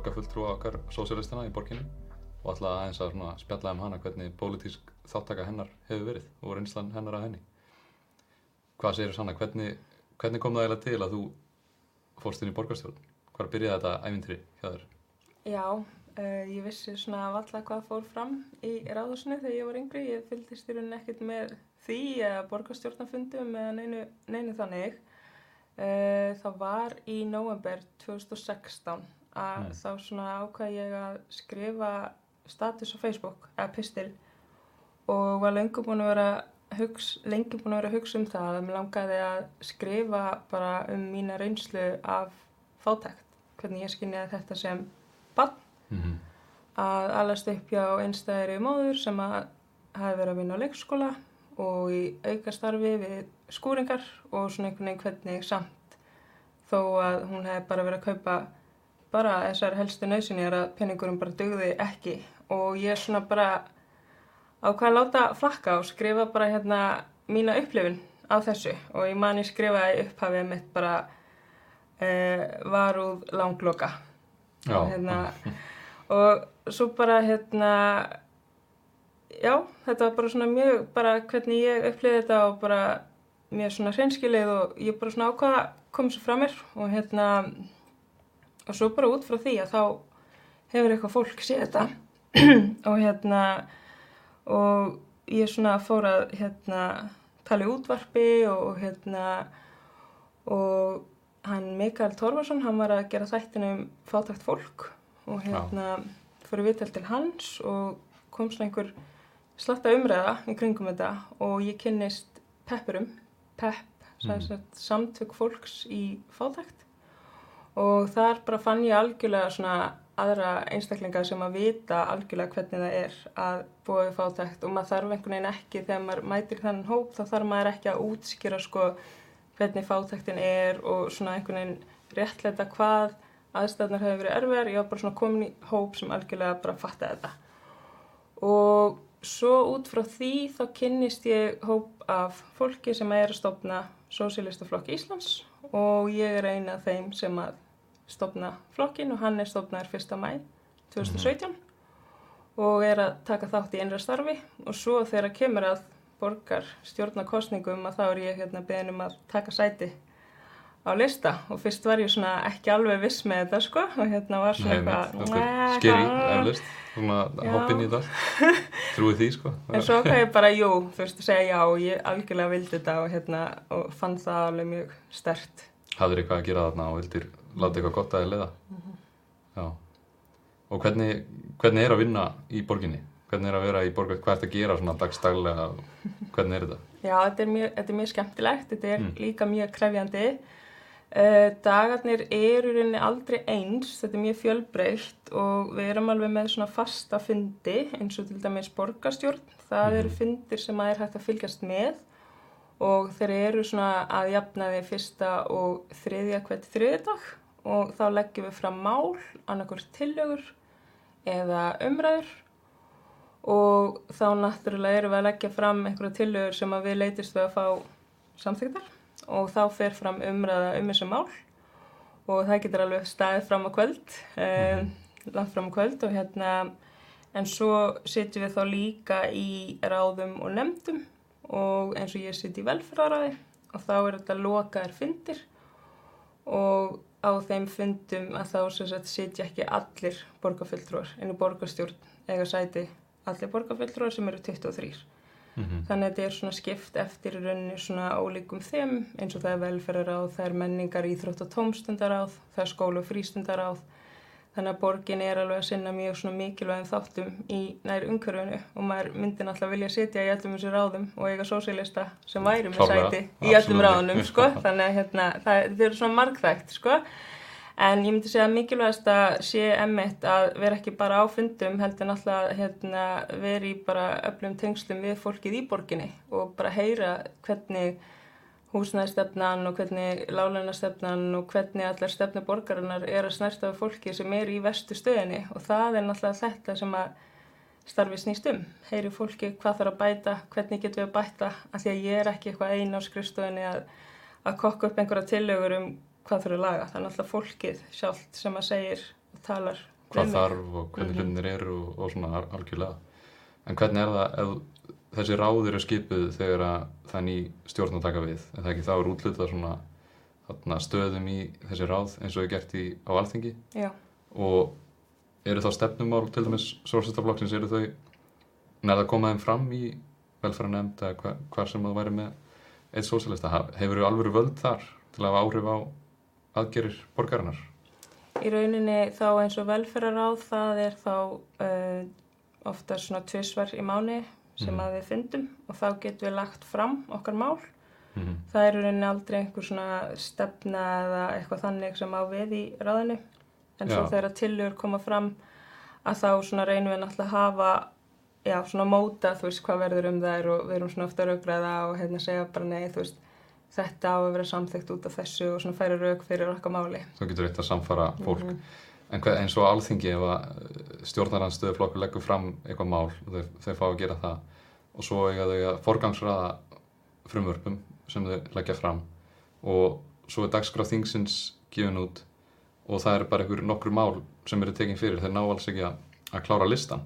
Borgarfulltrúa okkar sósélistana í borginni og ætla aðeins að spjalla um hana hvernig pólitísk þáttaka hennar hefur verið og reynslan hennar að henni. Hvað segir Sanna, hvernig, hvernig kom það eiginlega til að þú fórst inn í borgarstjórn? Hvað byrjaði þetta ævintri hjá þér? Já, uh, ég vissi svona valla hvað fór fram í ráðusinu þegar ég var yngri. Ég fylgdist í rauninni ekkert með því að borgarstjórnafundum eða neinu, neinu þannig. Uh, það var í november 2016 að Mm. þá svona ákvað ég að skrifa status á Facebook eða pistil og var lengi búin að vera hugs, lengi búin að vera að hugsa um það að mér langaði að skrifa bara um mína reynslu af fátækt, hvernig ég skynjaði þetta sem bann Mm -hmm. að alast upp hjá einstæðri móður sem að hafi verið að vinna á leikskóla og í aukastarfi við skúringar og svona einhvern veginn hvernig samt þó að hún hefði bara verið að kaupa bara þessar helstu nöðsynjar að peningurum bara dugði ekki. Og ég svona bara ákvað að láta flakka og skrifa bara hérna mína upplifun á þessu. Og ég man ég skrifaði upphafið mitt bara uh, varúð langloka. Og, hérna, og svo bara hérna já, þetta var bara svona mjög bara hvernig ég upplifði þetta og bara mjög svona hreinskilið og ég bara svona ákvaða komið svo frá mér. Og hérna og svo bara út frá því að þá hefur eitthvað fólk séð þetta. Og hérna og ég svona fór að hérna tala í útvarpi og hérna og hann Mikael Torfarsson, hann var að gera þættinu um fátækt fólk. Og hérna fór við til hans og kom svona einhver slatta umræða í kringum þetta. Og ég kynnist peppurum, pepp, mm. samtök fólks í fátækt og þar bara fann ég algjörlega svona aðra einstaklingar sem að vita algjörlega hvernig það er að búa við fátækt. Og maður þarf einhvern veginn ekki þegar maður mætir þannig hóp þá þarf maður ekki að útskýra sko hvernig fátæktin er og svona einhvern veginn réttleita hvað aðstæðnar hefur verið erfiðar, ég var bara svona komin í hóp sem algjörlega bara fattaði þetta. Og svo út frá því þá kynnist ég hóp af fólki sem er að stopna Sósílistaflokk Íslands og ég er eina af þeim sem að stopna flokkin og hann er stopnaður 1. mæ 2017 og er að taka þátt í einra starfi og svo þegar kemur að borgar stjórnarkostningum að þá er ég hérna beðin um að taka sæti á lista og fyrst var ég svona ekki alveg viss með þetta sko og hérna var svona eitthvað skeri, "Nei, eflust, svona Já. hoppinn í þetta trúið því sko En svo hvað ég bara, jú, þú veist að segja já og ég algjörlega vildi þetta og hérna og fann það alveg mjög stert. hafður eitthvað að gera þarna og vildir láta eitthvað gott að þið leiða já og hvernig, hvernig er að vinna í borginni hvernig er að vera í borgar, hvað ert að gera svona dagstaglega, hvernig er þetta Já, þetta er mjög, þetta er mjög skemmtilegt, þetta er Mm. líka mjög krefjandi. Uh, dagarnir eru rauninni aldrei eins, þetta er mjög fjölbreytt og við erum alveg með svona fasta fundi eins og til dæmis borgarstjórn. Það eru fundir sem að er hægt að fylgjast með og þeir eru svona að jafna því fyrsta og þriðja hvert þriðdag og þá leggjum við fram mál, annarkur tillögur eða umræður. Og þá náttúrulega erum við að leggja fram einhverja tillögur sem að við leytist við að fá samþygtar og þá fer fram umræða um þessu mál og það getur alveg staðið fram á kvöld, eh, langt fram á kvöld og hérna, en svo sitjum við þá líka í ráðum og nefndum og eins og ég siti í velferðaræði og þá er þetta lokaðar fundir og á þeim fundum að þá sitja ekki allir borgarfulltrúar en í borgarstjórn eiga sæti allir borgarfulltrúar sem eru 23. mm Þannig að þetta er svona skipt eftir í rauninni svona ólíkum þeim eins og það er velferðaráð, það er menningar, íþrótt og tómstundaráð, það er skóla og frístundaráð. Þannig að borgin er alveg að sinna mjög svona mikilvægum þáttum í nær umhverfinu og maður myndi náttúrulega vilja sitja í öllum þessu ráðum og eiga sósílista sem væri með Klárlega, sæti í absolutt. ráðunum, sko. Þannig að hérna, það, það er svona margþægt, sko. En ég myndi segja að mikilvægast að sé emmitt að vera ekki bara á fundum heldur náttúrulega hérna, vera í bara öflum tengslum við fólkið í borginni og bara heyra hvernig húsnæðstefnan og hvernig lálænastefnan og hvernig allar stefnu borgarinnar er að snerta við fólki sem er í vestu stöðinni og það er náttúrulega þetta sem að starfi snýst um. Heyri fólki hvað þarf að bæta, hvernig getum við að bæta, af því að ég er ekki eitthvað einn á skrifstofinni að, að kokka upp einhverja tillögur um hvað þurfa að laga. Það er náttúrulega fólkið sjálft sem að segir og talar hvað þarf og hvernig Mhm. hlutinir eru og, og svona al- algjörlega. En hvernig er það ef þessi ráð eru skipuð þegar að það er ný stjórn að taka við? En það ekki þá er útlutað svona þarna, stöðum í þessi ráð eins og er gert í, á alþingi? Já, og eru þá stefnumál til dæmis sólsýstaflokksins eru þau nærða að koma þeim fram í velferðarnemnd eða hva, hvar sem það væri með eitt sósíalista, hefur þau alveg völd þar til að hafa áhrif á aðgerir borgarinnar í rauninni þá eins og velferðaráð það er þá uh, ofta svona tvisvar í mánu sem Mhm. að við fyndum og þá getum við lagt fram okkar mál. mm. Það er í rauninni aldrei einhver svona stefna eða eitthvað þannig sem á við í ráðinu. En svo Já. þegar tillögur koma fram að þá svona reynum við náttúrulega að hafa, já svona móta þú veist hvað verður um þær og við erum svona ofta raugraða og hérna segja bara nei þú veist þetta á að vera samþygt út af þessu og svona færa rauk fyrir okkar máli. þá getur eitt að samfara fólk Mhm. En hvað, eins og alþingi ef að stjórnaranstöðuflokkur leggur fram eitthvað mál og þeir, þeir fá að gera það og svo eiga þau að forgangsraða frumvörpum sem þau leggja fram og svo er dagskrá þingsins gefin út og það er bara einhver nokkur mál sem eru tekin fyrir, þeir ná alls ekki að, að klára listan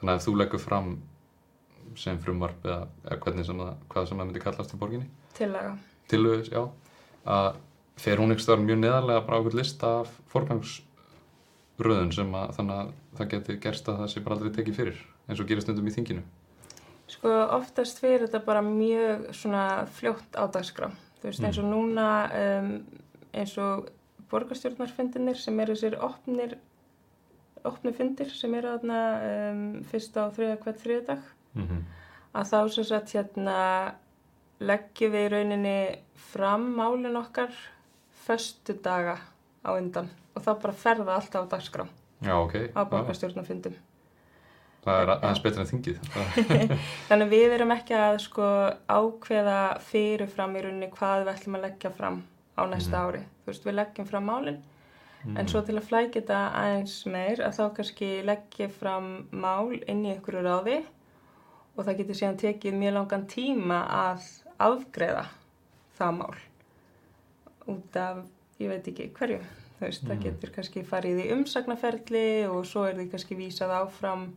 þannig að ef þú leggur fram sem frumvarp eða, eða hvernig sem það, hvað sem það myndi kallast í borginni Tillaga. tilögis, já að fer hún ekki stöðar mjög neðarlega bara á einhvern lista af forgangsröðun sem að þannig að það geti gerst að það sé bara aldrei tekið fyrir eins og gerist stundum í þinginu Sko oftast fyrir þetta bara mjög svona fljótt á dagskrá. Þú veist eins og núna um, eins og borgarstjórnarfundinir sem eru sér opnir, opni fundir sem eru þarna um, fyrst á þriða hvert þriðdag mm -hmm. að þá sem sagt hérna leggjum við í rauninni fram málin okkar föstu daga á undan og þá bara ferða alltaf á dagskrá Já, ok, á borgarstjórnarfundum. það er aðeins betra en þingið Þannig við erum ekki að sko ákveða fyrirfram í rauninni hvað við ætlum að leggja fram á næsta Mhm. ári. Veist, við leggjum fram málinn, en Mhm. svo til að flækja þetta aðeins meir að þá kannski leggja fram mál inn í einhverju ráði og það getur síðan tekið mjög langan tíma að afgreða það mál út af, ég veit ekki hverju. Þú veist, það Mhm. getur kannski farið í umsagnaferli og svo er því kannski vísað áfram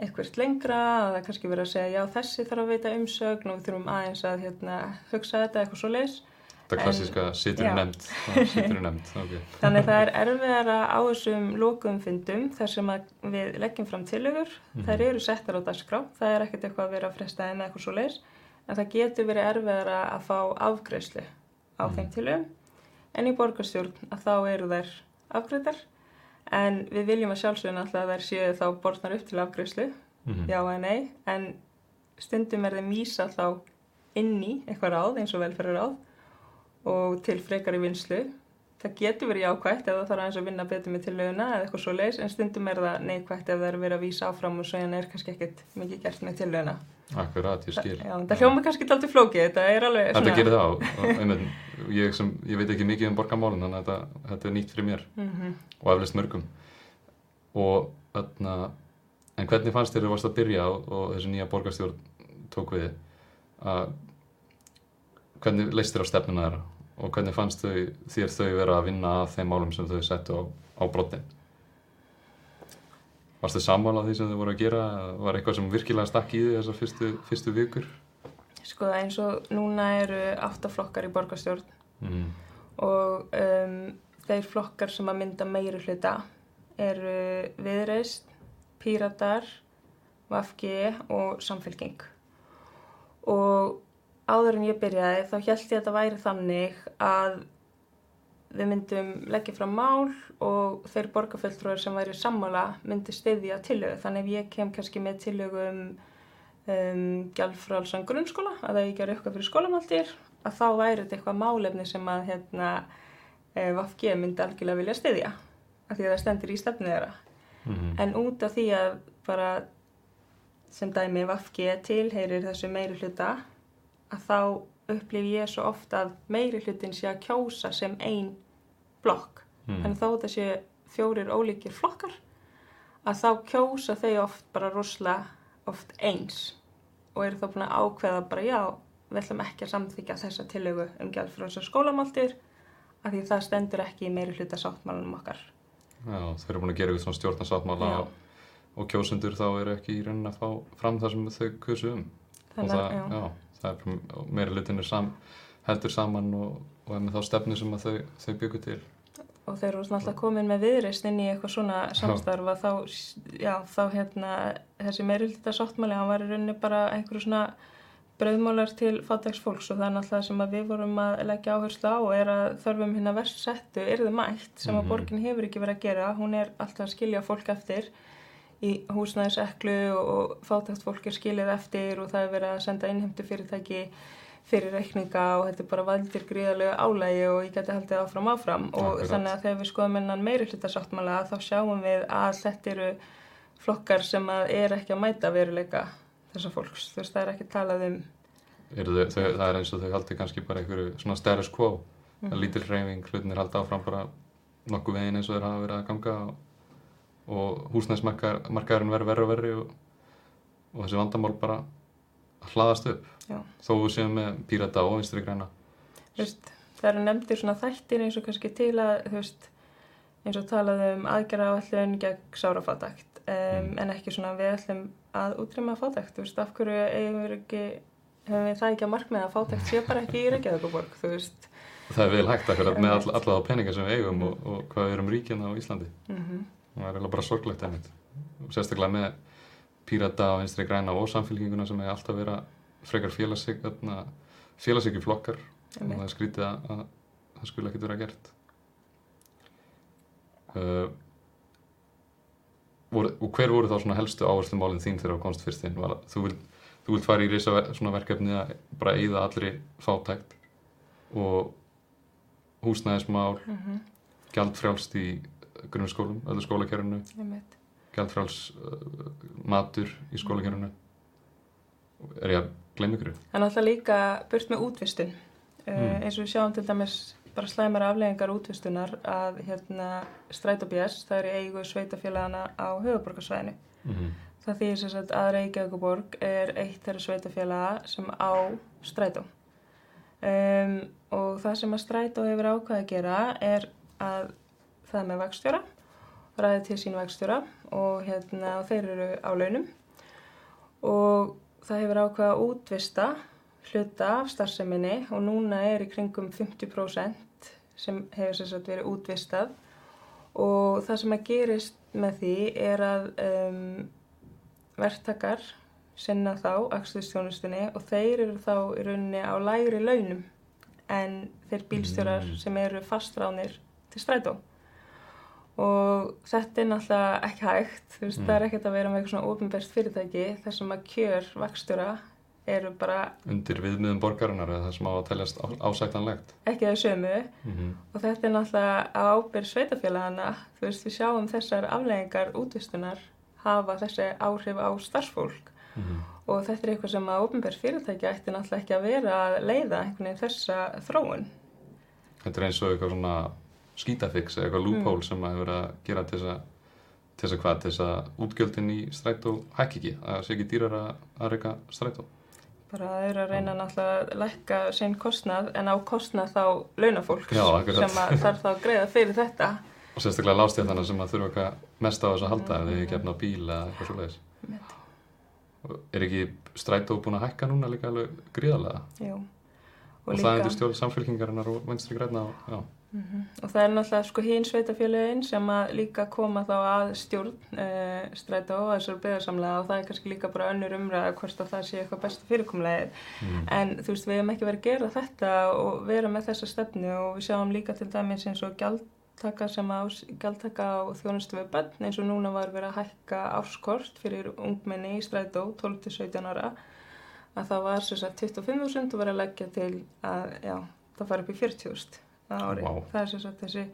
eitthvað lengra að það er kannski verið að segja já þessi þarf að veita umsögn og við þurfum aðeins að hérna, hugsa þetta eitthvað svo leis Þetta klassíska situr í já. nefnd situr í nefnd, ok þannig að það er erfiðara á þessum lokuðum fundum þar sem við leggjum fram tillögur Mhm. þær eru settar á dagskrá það er ekkert eitthvað að vera að fresta eða eitthvað svo leis en það getur verið erfiðara að fá afgreðslu á Mhm. þeim tillögum en í borgarstjórn að þá eru þær afgreðar en við viljum að sjálfsögna alltaf að þær séu þá borðnar upp til afgreðslu Mhm. já eða nei, en stundum er þeim vísa þá inn í eitthvað ráð eins og velferðaráð og til frekari vinslu. Það getur verið jákvægt ef það þarf aðeins að vinna betur með tillöguna eða eitthvað svo leis, en stundum er það neikvægt ef það er verið að vísa áfram og svo er kannski ekkert mikið gert með tillöguna. Akkurat, ég skil. Já, það hljóma kannski aldrei flókið, þetta er alveg Þetta gerir það á einmitt, ég, sem, ég veit ekki mikið um borgarmálun þannig að þetta, þetta er nýtt fyrir mér. Mm og eflust mörgum. Og þarna en hvernig fannst þér þú varst að byrja og, og þessi nýja borgarstjórn tók við? Að hvernig leist þér á stefnuna þeirra og hvernig fannst þau, þér þau vera að vinna að þeim málum sem þau settu á, á brottin Varst þau sammála því sem þau voru að gera var eitthvað sem virkilega stakk í því þessar fyrstu, fyrstu vikur Sko eins og núna eru áttaflokkar í borgarstjórn mm. og um, þeir flokkar sem að mynda meiri hluta eru viðreist, píratar, vafgi og samfélking. Og áður en ég byrjaði þá held ég að þetta væri þannig að við myndum leggja fram mál og þeir borgarfulltrúar sem væri sammála myndi styðja tillögu. Þannig ef ég kem kannski með tillögu um, um gjaldfrálsan grunnskóla, að það ekki er eitthvað fyrir skólamáltir, að þá væri þetta eitthvað málefni sem að hérna, VFG myndi algjörlega vilja styðja af því að það stendur í stefnu þeirra. Mm. En út af því að bara sem dæmi VFG tilheyrir þessu meiri hluta að þá upplif ég svo ofta að meiri hlutin sé að kjósa sem ein blokk. Mm. En þó þetta sé fjórir ólíkir flokkar að þá kjósa þau oft bara rosalega oft eins og eru þá búin að ákveða bara já, við ætlum ekki að samþykja þessa tillögu um gjaldfrjósa skólamáltir af því það stendur ekki í meiri hluta sáttmálunum okkar. Já, þeir eru búin að gera eitthvað svona stjórnarsáttmála Já. og, kjósundur þá eru ekki í raunin að fá fram það sem þau kusu um. Þannig það, já. já, það er bara- meiri hlutin er sam, heldur saman og, og er með þá stefnu sem þau, þau byggu til. og þeir eru alltaf komin með viðreist inn í eitthvað svona samstarf að þá, já, þá hérna, þessi meirulita sáttmáli, hann var í rauninni bara einhverju svona brauðmálar til fátæks fólks og það er náttúrulega sem að við vorum að leggja áherslu á er að þörfum hérna verst settu er þið mætt sem að Mhm. borgin hefur ekki verið að gera, hún er alltaf að skilja fólk eftir í húsnæðiseklu og fátækt fólk er skilið eftir og það er verið að senda innheimtu fyrirtæki fyrir reikninga og þetta er bara valdir gríðarlega álægi og ég geti haldið áfram áfram og Akkurat. þannig að þegar við skoðum innan meiri hlutasáttmála þá sjáum við að þetta eru flokkar sem er ekki að mæta veruleika þessa fólks, þú veist það er ekki talað um Þau, þau, það er eins og þau haldi kannski bara einhverju svona status quo, Mhm. að lítil hreyfing, hlutinir halda áfram bara nokkuð veginn eins og þeir hafa verið að ganga og, og húsnæðismarkaðurinn verður verður og verður og, og þessi vandamál bara hlaðast upp. Já. Þó við séum með pírata og vinstri græna. Þú veist, það eru nefndir svona þættir eins og kannski til að, veist, eins og talað um aðgerra áallun gegn sárafátækt, um, Mm. en ekki svona við ætlum að útrýma fátækt, þú veist, af hverju eigum við ekki, hefum við það ekki að markmiða að fátækt sé bara ekki í Reykjavíkuborg, þú veist. Það er vel hægt akkurat með all, alla þá peninga sem við eigum og, og hvað við erum ríkina á Íslandi. Mm Það er eiginlega bara sorglegt einmitt. Og sérstaklega með pírata og vinstri græna og samfélkinguna sem er alltaf vera frekar félagsig, félagsíkju flokkar og það er skrítið að, að það skulle ekkert vera gert. Uh, voru, og hver voru þá svona helstu áherslumálinn þín þegar þú komst fyrst inn? Að þú, vilt, þú vilt fara í reysa svona verkefni að bara eyða allri fátækt og húsnæðismál, -hmm. gjaldfrjálst í grunnskólum, öllu skólakerfinu, gjaldfrjáls uh, matur í skólakerfinu. Er ég að gleyma ykkur? Er náttúrulega líka burt með útvistun. Uh, Mm. eins og við sjáum til dæmis bara slæmar afleggingar útvistunar að hérna, Strætó BS, það er í eigu sveitafélagana á höfuborgarsvæðinu. Mm -hmm. Það þýðir sem sagt að Reykjavíkuborg er eitt þeirra sveitafélaga sem á Strætó. Um, og það sem að Strætó hefur ákvað að gera er að það með vagstjóra, ræði til sín vagstjóra og, hérna, þeir eru á launum. Og það hefur ákvað að útvista hluta af starfseminni og núna er í kringum 50% sem hefur sagt verið útvistað. Og það sem að gerist með því er að um, verktakar sinna þá akstuðstjónustunni og þeir eru þá í rauninni á lægri launum en þeir bílstjórar Mm. sem eru fastránir til strætó og þetta er náttúrulega ekki hægt þú veist, Mm. það er ekkert að vera með eitthvað svona ofinberst fyrirtæki þar sem að kjör vakstjóra eru bara Undir viðmiðum borgarinnar eða það sem á að teljast á, ásættanlegt. ekki þau sömu Mm -hmm. og þetta er náttúrulega á ábyrð sveitafélagana þú veist, við sjáum þessar afleggingar útvistunar hafa þessi áhrif á starfsfólk og þetta er eitthvað sem að ofinberð fyrirtæki ætti náttúrulega ekki að vera að leiða einhvern veginn þessa þróun Þetta er eins og eitthvað svona skítafix eða eitthvað loophole sem að hefur að gera til þess að til þess að hvað, til þess að útgjöldin í strætó hækki ekki, að það sé ekki dýrar að, reyka strætó. bara að eru að reyna náttúrulega að lækka sinn kostnað en á kostnað þá launafólks Já, sem þarf þá að greiða fyrir þetta Og sérstaklega lástjæðana sem að þurfa mest á þess að halda ef þið ekki efna bíl eða eitthvað svo leiðis. Einmitt. Er ekki strætó búin að hækka núna líka alveg gríðarlega? Jú. Og, það er til stjórn samfélkingarinnar og vinstri græna og já. Mhm. Og það er náttúrulega sko hinn sveitafélagin sem að líka koma þá að stjórn uh, strætó og þessar byggðarsamlega og það er kannski líka bara önnur umræða hvort að það sé eitthvað besta fyrirkomlegið. Mm. En þú veist, við hefum ekki verið að gera þetta og vera með þessa stefnu og við sjáum líka til dæmis eins og gjaldtaka sem á, gjaldtaka á þjónustu við bönn eins og núna var verið að hækka áskort fyrir ungmenni í strætó 12-17 ára að það var sem sagt 25.000 og verið að leggja til að, já, það fari upp í 40.000 á ári. Vá. Það er sem sagt þessi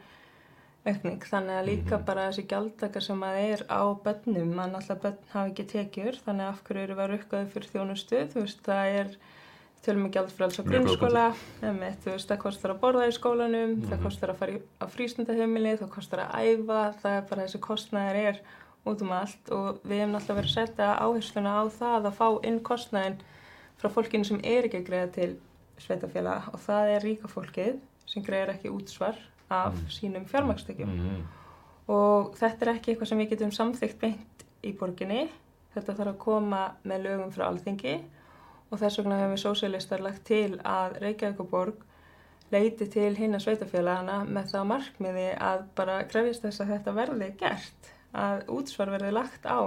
aukning. Þannig að líka Mhm. bara þessi gjaldtaka sem að er á bönnum, að náttúrulega bönn hafa ekki tekjur, þannig að af hverju eru að rukkaði fyrir þjónustu, þú veist, það er tölum við gjaldfræls á Mjög grunnskóla, emitt, þú veist, það kostar að borða í skólanum, það Mhm. kostar að fara í, á frístundaheimili, það kostar að æfa, það er bara þessi kostnæðir er út um allt og við hefum náttúrulega verið að setja áhersluna á það að fá inn kostnæðin frá fólkinu sem er ekki að greiða til sveitafélag og það er ríka fólkið sem greiðir ekki útsvar af Mm. sínum fjármakstekjum mm, og þetta er ekki eitthvað sem við getum samþygt beint í borginni. Þetta þarf að koma með lögum frá alþingi og þess vegna hefum við sósialistar lagt til að Reykjavíkuborg leiti til hinna sveitafélagana með það markmiði að bara krefjast þess að þetta verði gert, að útsvar verði lagt á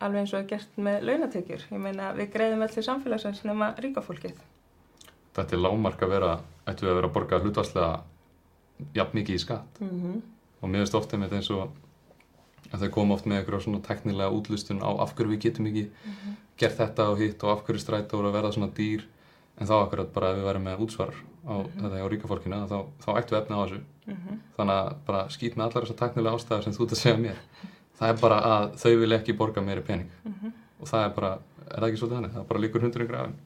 alveg eins og er gert með launatekjur. Ég meina við greiðum allir samfélagsins nema ríkafólkið. Þetta er lágmark að vera, ættu við að vera að borga hlutvarslega jafn mikið í skatt. Mm -hmm. og mér finnst ofta með eins og að þau koma oft með eitthvað svona teknilega útlustun á af hverju við getum ekki gert þetta og hitt og af hverju strætó eru að verða svona dýr. En þá akkurat bara ef við verðum með útsvar á þetta hjá ríkafólkina þá, þá ættu við efni á þessu. Þannig að bara skýt með allar þessar teknilega ástæður sem þú ert að segja mér það er bara að þau vil ekki borga meiri pening. Og það er bara, er það ekki svolítið þannig? Það er bara líkur hundurinn grafin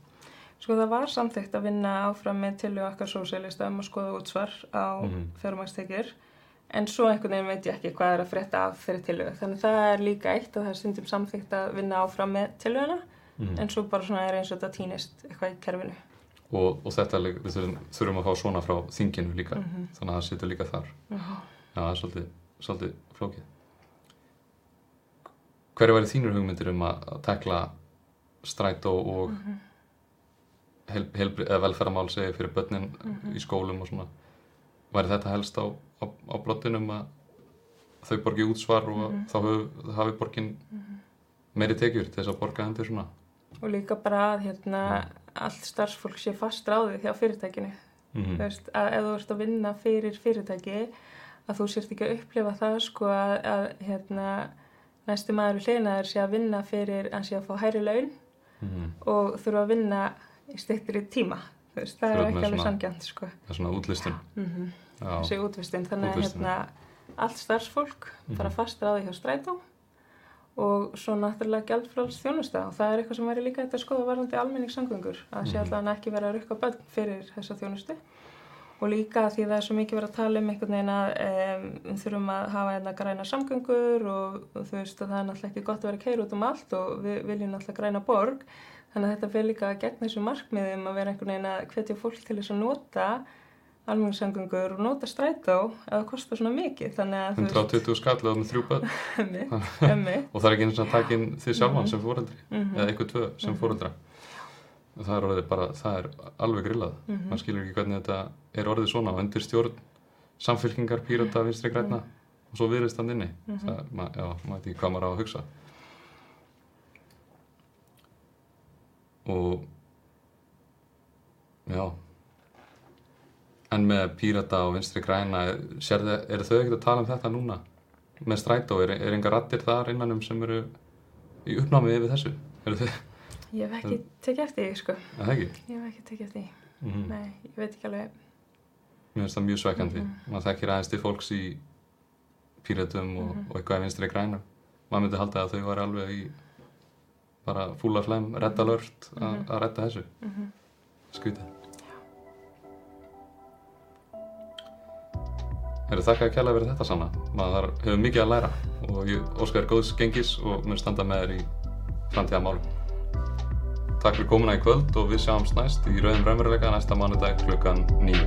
Sko það var samþygt að vinna áfram með til og okkar sósélista um að skoða útsvar á mm Mhm. fjármagstekjur en svo einhvern veginn veit ég ekki hvað er að frétta af þeirri tilögu þannig það er líka eitt og það er stundum samþygt að vinna áfram með tilöguna Mhm. en svo bara svona er eins og þetta týnist eitthvað í kerfinu. Og, og þetta við þurfum, þurfum að fá svona frá þinginu líka. Mhm. þannig að það situr líka þar. Já, það er svolítið, svolítið flókið. Hverju væri þínur hugmyndir um að, tekla strætó og mm heil, heilbri, eða velferðamál segi fyrir börnin í skólum og svona? Væri þetta helst á, á, á blottinum að þau borgi útsvar og þá hafi, hafi borgin meiri tekjur til þess að borga hendur svona? og líka bara að hérna allt starfsfólk sé fast ráðið hjá fyrirtækinu. Mm Þú veist, að ef þú ert að vinna fyrir fyrirtæki að þú sért ekki að upplifa það sko að, að hérna, næsti maður við hliðinaður sé að vinna fyrir að sé að fá hæri laun -hmm. og þurfa að vinna í styttri tíma Þú veist, það er ekki alveg sangjant sko. Það er svona útlistun. mm Já, þessi útvistinn þannig að hérna, allt starfsfólk bara Mhm. fast ráði hjá strætó og svo náttúrulega gjaldfráls þjónusta og það er eitthvað sem væri líka þetta að skoða varðandi almenningssangöngur að sé Mhm. alltaf ekki vera að rukka börn fyrir þessa þjónustu og líka því það er svo mikið verið að tala um einhvern veginn að um, þurfum að hafa hérna græna samgöngur og, og þú veist að það er náttúrulega ekki gott að vera að keira út um allt og við viljum náttúrulega græna borg þannig að þetta fyrir líka gegn þessu markmiðum að vera einhvern veginn að hvetja fólk til þess að nota almenningssangöngur og nota strætó ef það kostar svona mikið þannig að 120 skallað með þrjú börn og það er ekki eins og að taka inn því sjálfan Mhm. sem fóreldri Mhm. eða eitthvað tvö sem Mhm. fóreldra það er orðið bara, það er alveg grillað. Mhm. maður skilur ekki hvernig þetta er orðið svona og undir stjórn samfélkingar, pírata, vinstri græna og svo viðrist hann inni. Mhm. það, ma, já, maður veit ekki hvað maður á að hugsa. Og já. En með pírata og vinstri græna sérðu, eru þau ekkert að tala um þetta núna? Með strætó, er, er enga rattir þar innanum sem eru í uppnámi yfir þessu, eru þau, ég hef ekki tekið eftir því sko er það ekki? ég hef ekki tekið eftir því Mm nei, ég veit ekki alveg Mér finnst það mjög svekkjandi. Mhm. Maður þekkir aðeins til fólks í píratum og, Mhm. og eitthvað í vinstri grænum. Maður myndi halda að þau var alveg í bara fúla flem, redda lört að Mhm. að redda þessu. mm -hmm. Skutið. Herru, þakka að kjæla fyrir þetta sanna. Maður hefur mikið að læra og ég óskar góðs gengis og mun standa með þér í framtíðamálum. Takk fyrir komuna í kvöld og við sjáumst næst í Rauðum Raunveruleika næsta mánudag klukkan nýju.